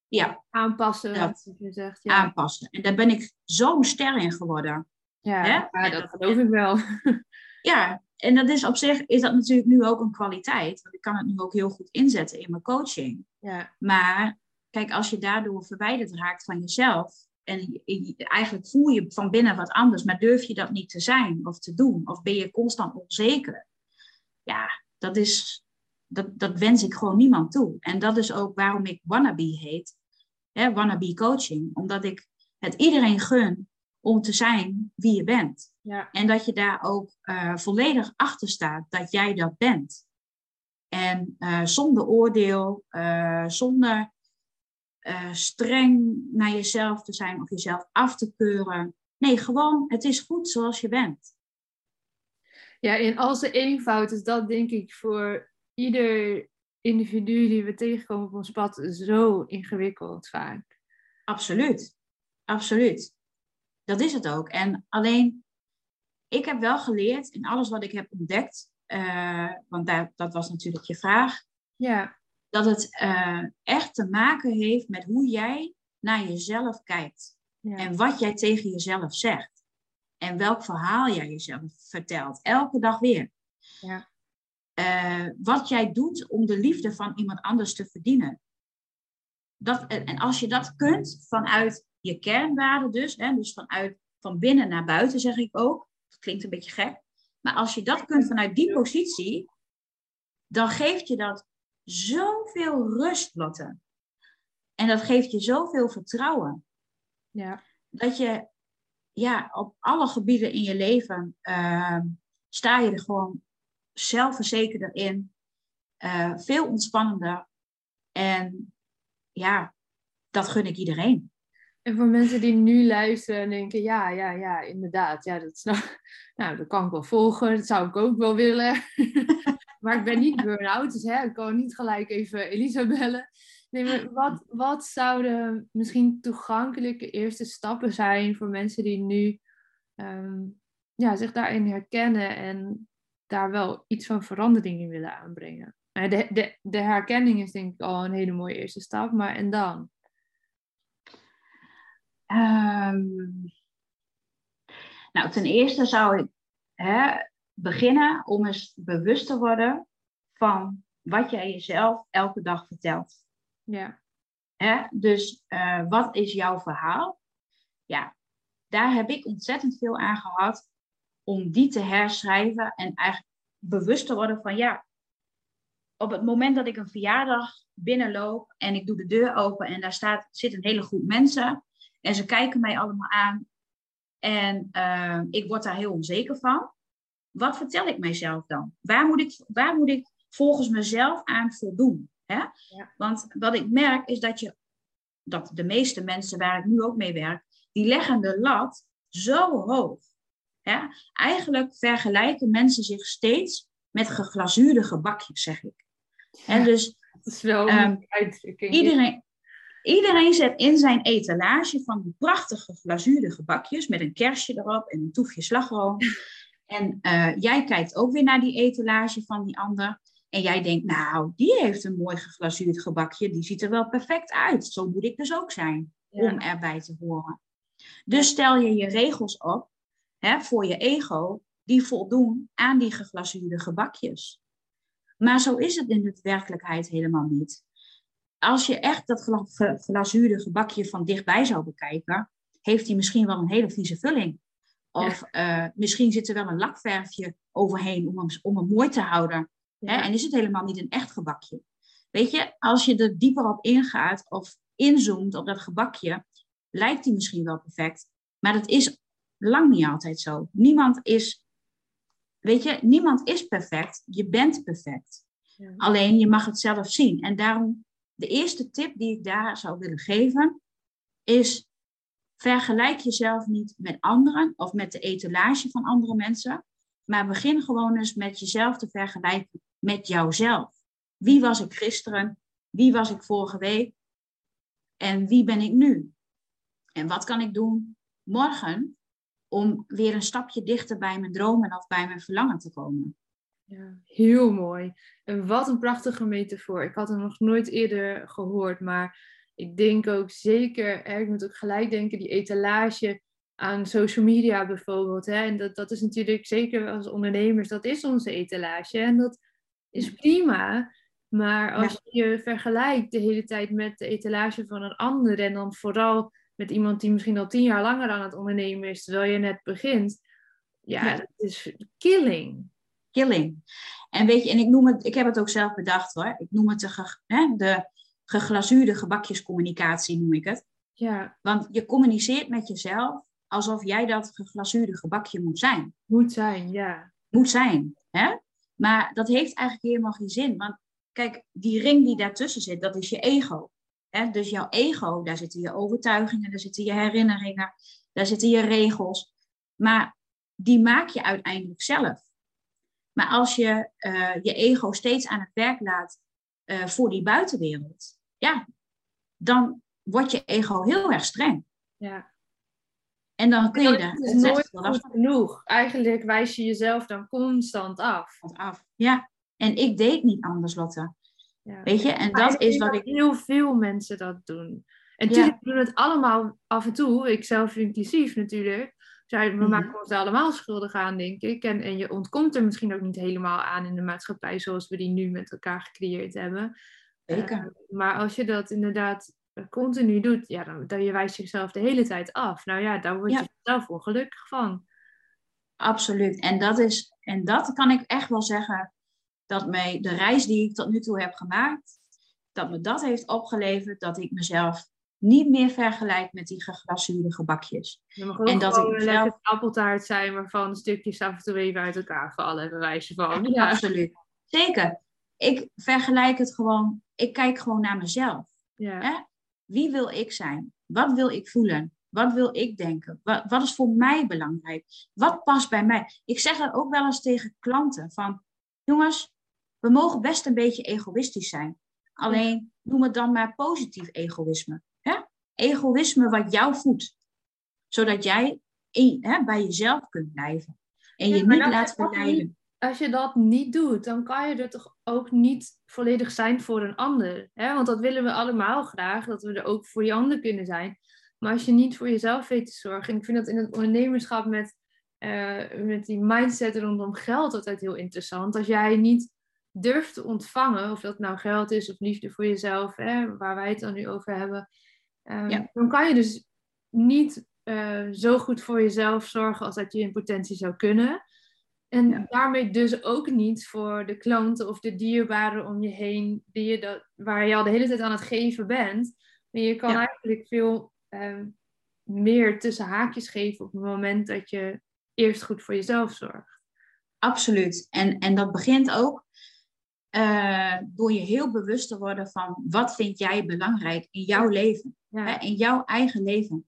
ja, aanpassen. Dat, je zegt, ja. Aanpassen. En daar ben ik zo'n ster in geworden. Ja, ja dat geloof ik wel. Ja, en dat is op zich is dat natuurlijk nu ook een kwaliteit. Want ik kan het nu ook heel goed inzetten in mijn coaching. Ja. Maar Kijk, als je daardoor verwijderd raakt van jezelf en eigenlijk voel je van binnen wat anders, maar durf je dat niet te zijn of te doen, of ben je constant onzeker, ja, dat is, dat, dat wens ik gewoon niemand toe. En dat is ook waarom ik wannabe heet, hè, wannabe coaching, omdat ik het iedereen gun om te zijn wie je bent. Ja. En dat je daar ook uh, volledig achter staat dat jij dat bent. En uh, zonder oordeel, uh, zonder streng naar jezelf te zijn of jezelf af te keuren. Nee, gewoon, het is goed zoals je bent. Ja, in al zijn eenvoud is dat denk ik voor ieder individu die we tegenkomen op ons pad zo ingewikkeld vaak. Absoluut, absoluut. Dat is het ook. En alleen, ik heb wel geleerd in alles wat ik heb ontdekt, uh, want daar, dat was natuurlijk je vraag. Ja dat het uh, echt te maken heeft met hoe jij naar jezelf kijkt. Ja. En wat jij tegen jezelf zegt. En welk verhaal jij jezelf vertelt. Elke dag weer. Ja. Uh, wat jij doet om de liefde van iemand anders te verdienen. Dat, en als je dat kunt vanuit je kernwaarden dus, hè, dus vanuit van binnen naar buiten zeg ik ook. Dat klinkt een beetje gek. Maar als je dat kunt vanuit die positie, dan geeft je dat zoveel rust, Lotte. En dat geeft je zoveel vertrouwen. Ja. Dat je ja, op alle gebieden in je leven uh, sta je er gewoon zelfverzekerder in. uh, veel ontspannender. En ja, dat gun ik iedereen. En voor mensen die nu luisteren en denken, ja, ja, ja, inderdaad, ja, dat, nou, nou, dat kan ik wel volgen, dat zou ik ook wel willen. maar ik ben niet burn-out, dus hè, ik kan niet gelijk even Elisa bellen. Wat, wat zouden misschien toegankelijke eerste stappen zijn voor mensen die nu ehm, ja, zich daarin herkennen en daar wel iets van verandering in willen aanbrengen? De, de, de herkenning is denk ik al een hele mooie eerste stap, maar en dan? Um, nou, ten eerste zou ik hè, beginnen om eens bewust te worden van wat jij jezelf elke dag vertelt. Ja. Hè? Dus uh, wat is jouw verhaal? Ja, daar heb ik ontzettend veel aan gehad om die te herschrijven en eigenlijk bewust te worden van ja, op het moment dat ik een verjaardag binnenloop en ik doe de deur open en daar staat, zit een hele groep mensen en ze kijken mij allemaal aan en uh, ik word daar heel onzeker van. Wat vertel ik mijzelf dan? Waar moet ik, waar moet ik volgens mezelf aan voldoen? Hè? Ja. Want wat ik merk is dat, je, dat de meeste mensen waar ik nu ook mee werk, die leggen de lat zo hoog. Hè? Eigenlijk vergelijken mensen zich steeds met geglazuurde gebakjes, zeg ik. En dus dat is wel um, iedereen, iedereen zet in zijn etalage van die prachtige glazuurde gebakjes met een kerstje erop en een toefje slagroom. En uh, jij kijkt ook weer naar die etalage van die ander. En jij denkt, nou, die heeft een mooi geglazuurd gebakje. Die ziet er wel perfect uit. Zo moet ik dus ook zijn om erbij te horen. Dus stel je je regels op hè, voor je ego die voldoen aan die geglazuurde gebakjes. Maar zo is het in de werkelijkheid helemaal niet. Als je echt dat glazuurde gebakje van dichtbij zou bekijken, heeft hij misschien wel een hele vieze vulling. Of uh, misschien zit er wel een lakverfje overheen om hem, om hem mooi te houden. Hè? En is het helemaal niet een echt gebakje. Weet je, als je er dieper op ingaat of inzoomt op dat gebakje, lijkt die misschien wel perfect. Maar dat is lang niet altijd zo. Niemand is Weet je, niemand is perfect. Je bent perfect. Ja. Alleen je mag het zelf zien. En daarom, de eerste tip die ik daar zou willen geven, is vergelijk jezelf niet met anderen of met de etalage van andere mensen. Maar begin gewoon eens met jezelf te vergelijken met jouzelf. Wie was ik gisteren? Wie was ik vorige week? En wie ben ik nu? En wat kan ik doen morgen om weer een stapje dichter bij mijn dromen of bij mijn verlangen te komen. Ja, heel mooi. En wat een prachtige metafoor. Ik had hem nog nooit eerder gehoord, maar ik denk ook zeker, hè, ik moet ook gelijk denken, die etalage aan social media bijvoorbeeld. Hè, en dat, dat is natuurlijk zeker als ondernemers, dat is onze etalage. En dat is prima. Maar als je je vergelijkt de hele tijd met de etalage van een ander en dan vooral met iemand die misschien al tien jaar langer aan het ondernemen is, terwijl je net begint. Ja, dat is killing. Killing. En weet je, en ik noem het, ik heb het ook zelf bedacht hoor. Ik noem het de, ge, hè, de geglazuurde gebakjescommunicatie, noem ik het. Ja. Want je communiceert met jezelf alsof jij dat geglazuurde gebakje moet zijn. Moet zijn, ja. Moet zijn. Hè? Maar dat heeft eigenlijk helemaal geen zin. Want kijk, die ring die daartussen zit, dat is je ego. Dus jouw ego, daar zitten je overtuigingen, daar zitten je herinneringen, daar zitten je regels. Maar die maak je uiteindelijk zelf. Maar als je uh, je ego steeds aan het werk laat uh, voor die buitenwereld, ja, dan wordt je ego heel erg streng. Ja. En dan kun je er. Het is nooit goed genoeg. Eigenlijk wijs je jezelf dan constant af. af. Ja, en ik deed niet anders, Lotte. Ja. Weet je, en dat is wat ik. Heel veel mensen dat doen. En natuurlijk doen het allemaal af en toe, ik zelf inclusief natuurlijk. We mhm. maken ons allemaal schuldig aan, denk ik. En, en je ontkomt er misschien ook niet helemaal aan in de maatschappij zoals we die nu met elkaar gecreëerd hebben. Zeker. Uh, maar als je dat inderdaad continu doet, ja, dan, dan je wijst jezelf de hele tijd af. Nou ja, daar word je zelf ongelukkig van. Absoluut. En dat, is, en dat kan ik echt wel zeggen, dat mij de reis die ik tot nu toe heb gemaakt, dat me dat heeft opgeleverd dat ik mezelf niet meer vergelijk met die geglazuurde gebakjes. en dat ik lekker appeltaart zijn waarvan stukjes af en toe even uit elkaar vallen, bij wijze van. Ja. Absoluut. Zeker. ik vergelijk het gewoon, ik kijk gewoon naar mezelf. Ja. Hè? Wie wil ik zijn? Wat wil ik voelen? Wat wil ik denken? Wat, wat is voor mij belangrijk? Wat past bij mij? Ik zeg dat ook wel eens tegen klanten van, jongens, we mogen best een beetje egoïstisch zijn. Alleen noem het dan maar positief egoïsme. Egoïsme wat jou voedt. Zodat jij hè, bij jezelf kunt blijven. En je Ja, niet laat verleiden. Als je dat niet doet, dan kan je er toch ook niet volledig zijn voor een ander. Hè? Want dat willen we allemaal graag, dat we er ook voor die ander kunnen zijn. Maar als je niet voor jezelf weet te zorgen, en ik vind dat in het ondernemerschap met, eh, met die mindset rondom geld altijd heel interessant. Als jij niet durft te ontvangen, of dat nou geld is of liefde voor jezelf, hè, waar wij het dan nu over hebben, ehm, Ja. dan kan je dus niet eh, zo goed voor jezelf zorgen als dat je in potentie zou kunnen. En Ja. daarmee dus ook niet voor de klanten of de dierbaren om je heen, die je dat, waar je al de hele tijd aan het geven bent. Maar je kan Ja. eigenlijk veel ehm, meer tussen haakjes geven op het moment dat je eerst goed voor jezelf zorgt. Absoluut. En, en dat begint ook eh, door je heel bewust te worden van wat vind jij belangrijk in jouw leven. Ja, Hè, in jouw eigen leven.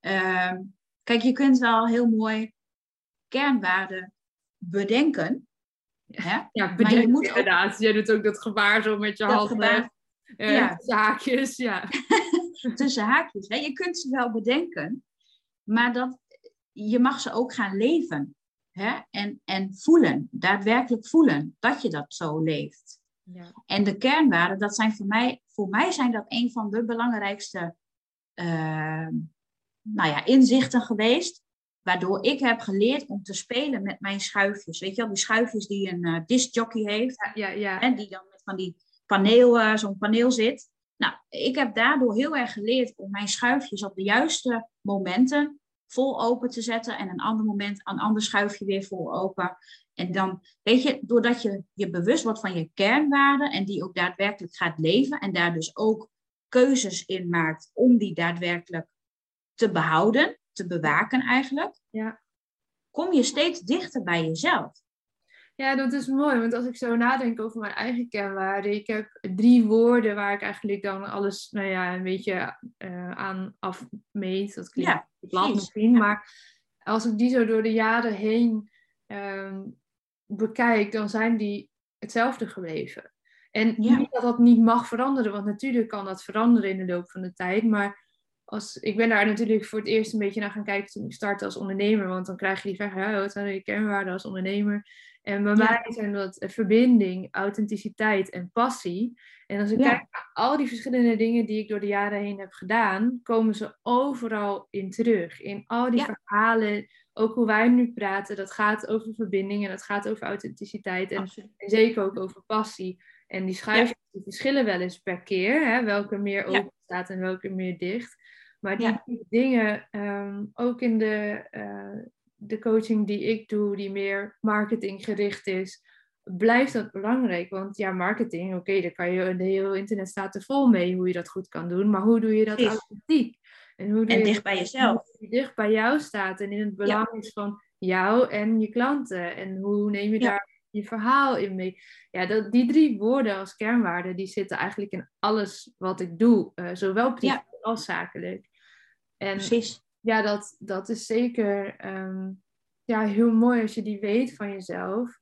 Ehm, kijk, je kunt wel heel mooi kernwaarden bedenken. Hè? ja maar je bedenk moet ook- inderdaad. Jij doet ook dat gebaar zo met je handen. gebaar. eh, Ja. tussen haakjes, ja. tussen haakjes. Hè? Je kunt ze wel bedenken, maar dat, je mag ze ook gaan leven. Hè? En, en voelen, daadwerkelijk voelen dat je dat zo leeft. Ja. En de kernwaarden, dat zijn voor mij, voor mij zijn dat een van de belangrijkste eh, nou ja, inzichten geweest. Waardoor ik heb geleerd om te spelen met mijn schuifjes. Weet je wel, die schuifjes die een eh discjockey heeft. Ja, ja, ja. En die dan met van die paneel, eh, zo'n paneel zit. Nou, ik heb daardoor heel erg geleerd om mijn schuifjes op de juiste momenten vol open te zetten. En een ander moment een ander schuifje weer vol open. En dan, weet je, doordat je je bewust wordt van je kernwaarden en die ook daadwerkelijk gaat leven. En daar dus ook keuzes in maakt om die daadwerkelijk te behouden, te bewaken eigenlijk. Ja. Kom je steeds dichter bij jezelf. Ja, dat is mooi, want als ik zo nadenk over mijn eigen kernwaarden, ik heb drie woorden waar ik eigenlijk dan alles, nou ja, een beetje eh, aan afmeet. Dat klinkt Ja, plat misschien, Ja. maar als ik die zo door de jaren heen ehm, bekijk, dan zijn die hetzelfde gebleven. En Ja. niet dat dat niet mag veranderen, want natuurlijk kan dat veranderen in de loop van de tijd, maar als, ik ben daar natuurlijk voor het eerst een beetje naar gaan kijken toen ik startte als ondernemer, want dan krijg je die vraag, ja, wat zijn je kernwaarden als ondernemer? En bij Ja. mij zijn dat eh, verbinding, authenticiteit en passie. En als ik Ja. kijk naar al die verschillende dingen die ik door de jaren heen heb gedaan, komen ze overal in terug. In al die Ja. verhalen, ook hoe wij nu praten, dat gaat over verbinding en dat gaat over authenticiteit en, zeker ook over passie. En die schuifjes die verschillen wel eens per keer, hè, welke meer open staat en welke meer dicht. Maar die dingen, ehm, ook in de, eh, de coaching die ik doe, die meer marketinggericht is, blijft dat belangrijk. Want ja, marketing, oké, daar kan je, de hele internet staat er vol mee hoe je dat goed kan doen. Maar hoe doe je dat authentiek? En, hoe doe En je dicht bij jezelf. dicht bij jou staat en in het belang is van jou en je klanten. En hoe neem je Ja. daar je verhaal in mee? Ja, dat, die drie woorden als kernwaarden, die zitten eigenlijk in alles wat ik doe. eh, zowel privé Ja. als zakelijk. En Precies. Ja, dat, dat is zeker ehm, ja, heel mooi als je die weet van jezelf.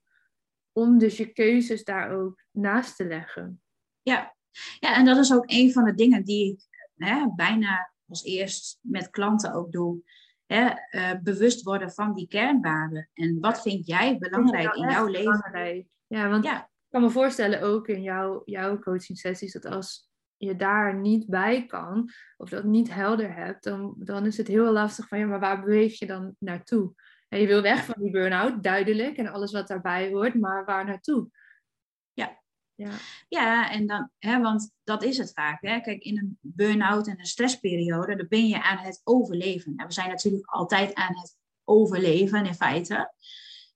Om dus je keuzes daar ook naast te leggen. Ja. ja, en dat is ook een van de dingen die ik hè, bijna als eerst met klanten ook doe. Hè, eh, bewust worden van die kernwaarden. En wat vind jij belangrijk in jouw leven? belangrijk? Ja, want Ja. ik kan me voorstellen ook in jouw, jouw coaching sessies dat als je daar niet bij kan of dat niet helder hebt, dan, dan is het heel lastig van ja, maar waar beweeg je dan naartoe? En je wil weg van die burn-out, duidelijk, en alles wat daarbij hoort, maar waar naartoe? Ja. Ja, Ja, en dan, hè, want dat is het vaak. Hè? Kijk, in een burn-out en een stressperiode, dan ben je aan het overleven. En we zijn natuurlijk altijd aan het overleven in feite.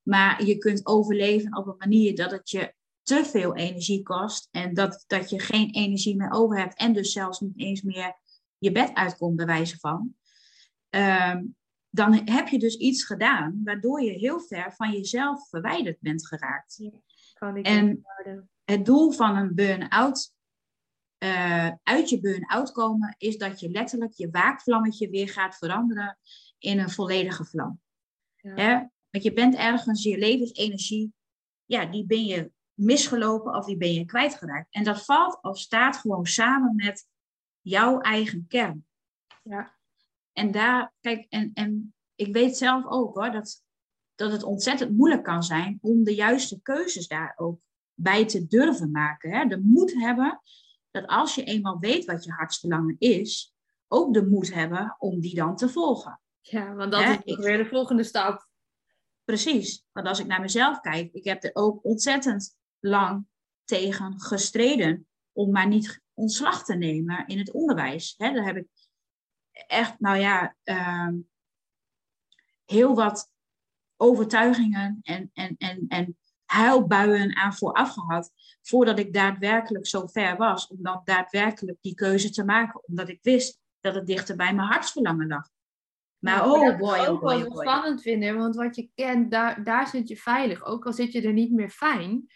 Maar je kunt overleven op een manier dat het je te veel energie kost. En dat, dat je geen energie meer over hebt. En dus zelfs niet eens meer je bed uitkomt, bij wijze van. Ehm, dan heb je dus iets gedaan waardoor je heel ver van jezelf verwijderd bent geraakt. kan ik En- het doel van een burn-out, uh, uit je burn-out komen, is dat je letterlijk je waakvlammetje weer gaat veranderen in een volledige vlam. Ja. Want je bent ergens je levensenergie, ja, die ben je misgelopen of die ben je kwijtgeraakt. En dat valt of staat gewoon samen met jouw eigen kern. Ja. En daar, kijk, en, en ik weet zelf ook hoor, dat, dat het ontzettend moeilijk kan zijn om de juiste keuzes daar ook bij te durven maken. Hè? De moed hebben dat als je eenmaal weet wat je hartsverlangen is, ook de moed hebben om die dan te volgen. Ja, want dat is ik, weer de volgende stap. Precies, want als ik naar mezelf kijk, ik heb er ook ontzettend lang tegen gestreden om maar niet ontslag te nemen in het onderwijs. Daar heb ik echt, nou ja, ehm, heel wat overtuigingen en, en, en, en huilbuien aan vooraf gehad. Voordat ik daadwerkelijk zo ver was om dan daadwerkelijk die keuze te maken. Omdat ik wist dat het dichter bij mijn hartsverlangen lag. Maar oh boy, oh boy, oh boy. spannend vinden, want wat je kent, daar, daar zit je veilig. Ook al zit je er niet meer fijn,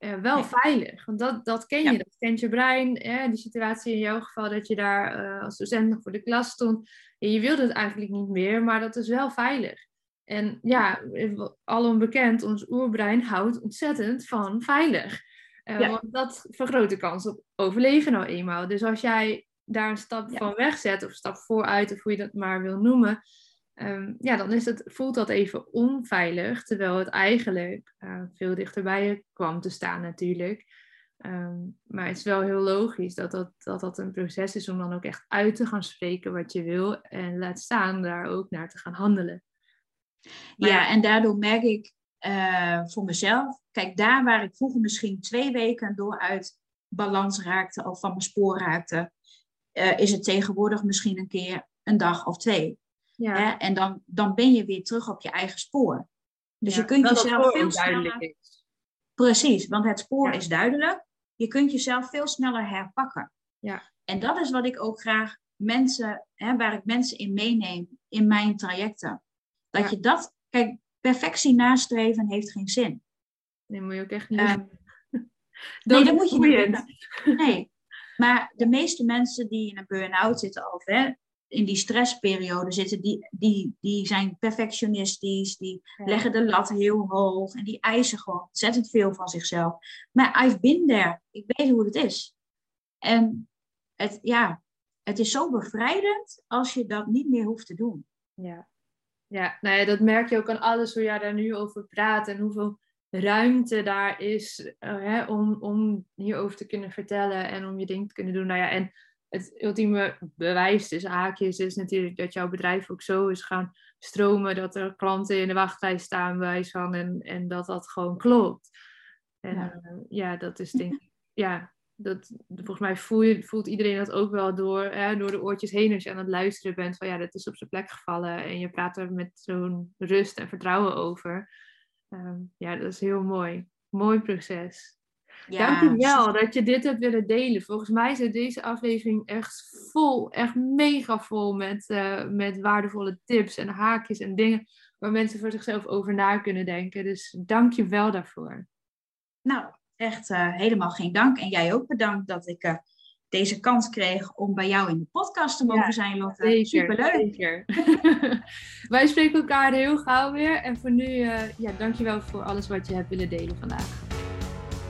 uh, wel veilig. Want dat, dat ken je, dat kent je brein. Hè? Die situatie in jouw geval dat je daar uh, als docent nog voor de klas stond. En je wilde het eigenlijk niet meer, maar dat is wel veilig. En ja, al onbekend, ons oerbrein houdt ontzettend van veilig. Uh, Want dat vergroot de kans op overleven nou eenmaal. Dus als jij daar een stap van wegzet, of een stap vooruit, of hoe je dat maar wil noemen, um, ja, dan is het, voelt dat even onveilig, terwijl het eigenlijk uh, veel dichterbij kwam te staan natuurlijk. Um, maar het is wel heel logisch dat dat, dat dat een proces is om dan ook echt uit te gaan spreken wat je wil en laat staan daar ook naar te gaan handelen. ja, en daardoor merk ik uh, voor mezelf, kijk, daar waar ik vroeger misschien twee weken door uit balans raakte of van mijn spoor raakte, uh, is het tegenwoordig misschien een keer een dag of twee. Ja. Hè? En dan, dan ben je weer terug op je eigen spoor. Dus je kunt jezelf veel sneller... Is. Precies, want het spoor is duidelijk. Je kunt jezelf veel sneller herpakken. Ja. En dat is wat ik ook graag mensen, hè, waar ik mensen in meeneem in mijn trajecten. Dat je dat, kijk, perfectie nastreven heeft geen zin. Nee, moet je ook echt niet. Uh, nee, dat moet je niet. Nee, maar de meeste mensen die in een burn-out zitten, of hè, in die stressperiode zitten, die, die, die zijn perfectionistisch, die leggen de lat heel hoog en die eisen gewoon ontzettend veel van zichzelf. Maar I've been there. Ik weet hoe het is. En het, ja, het is zo bevrijdend als je dat niet meer hoeft te doen. Ja, ja, nou ja dat merk je ook aan alles hoe jij daar nu over praat en hoeveel ruimte daar is uh, hè, om, om hierover te kunnen vertellen en om je ding te kunnen doen. Nou ja, en het ultieme bewijs dus haakjes is natuurlijk dat jouw bedrijf ook zo is gaan stromen dat er klanten in de wachtrij staan bij van en, en dat dat gewoon klopt. En ja, uh, ja dat is denk ik, ja, dat, volgens mij voel je, voelt iedereen dat ook wel door, hè, door de oortjes heen als je aan het luisteren bent van ja, dat is op zijn plek gevallen en je praat er met zo'n rust en vertrouwen over. Um, ja, dat is heel mooi. Mooi proces. Ja, Dank je wel dat je dit hebt willen delen. Volgens mij is deze aflevering echt vol, echt mega vol met, uh, met waardevolle tips en haakjes en dingen waar mensen voor zichzelf over na kunnen denken. Dus dank je wel daarvoor. Nou, echt uh, helemaal geen dank. En jij ook bedankt dat ik uh, deze kans kreeg om bij jou in de podcast te mogen zijn, Lotte. Zeker, Superleuk. Zeker. Wij spreken elkaar heel gauw weer. En voor nu, uh, ja, dankjewel voor alles wat je hebt willen delen vandaag.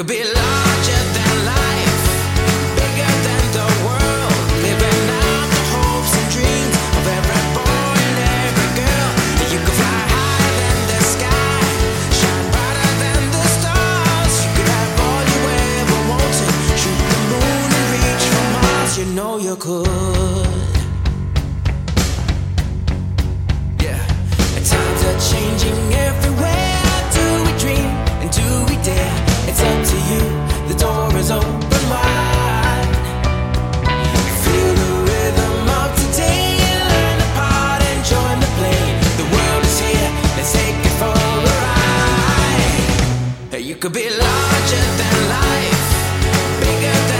could be larger than life, bigger than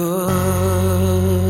could.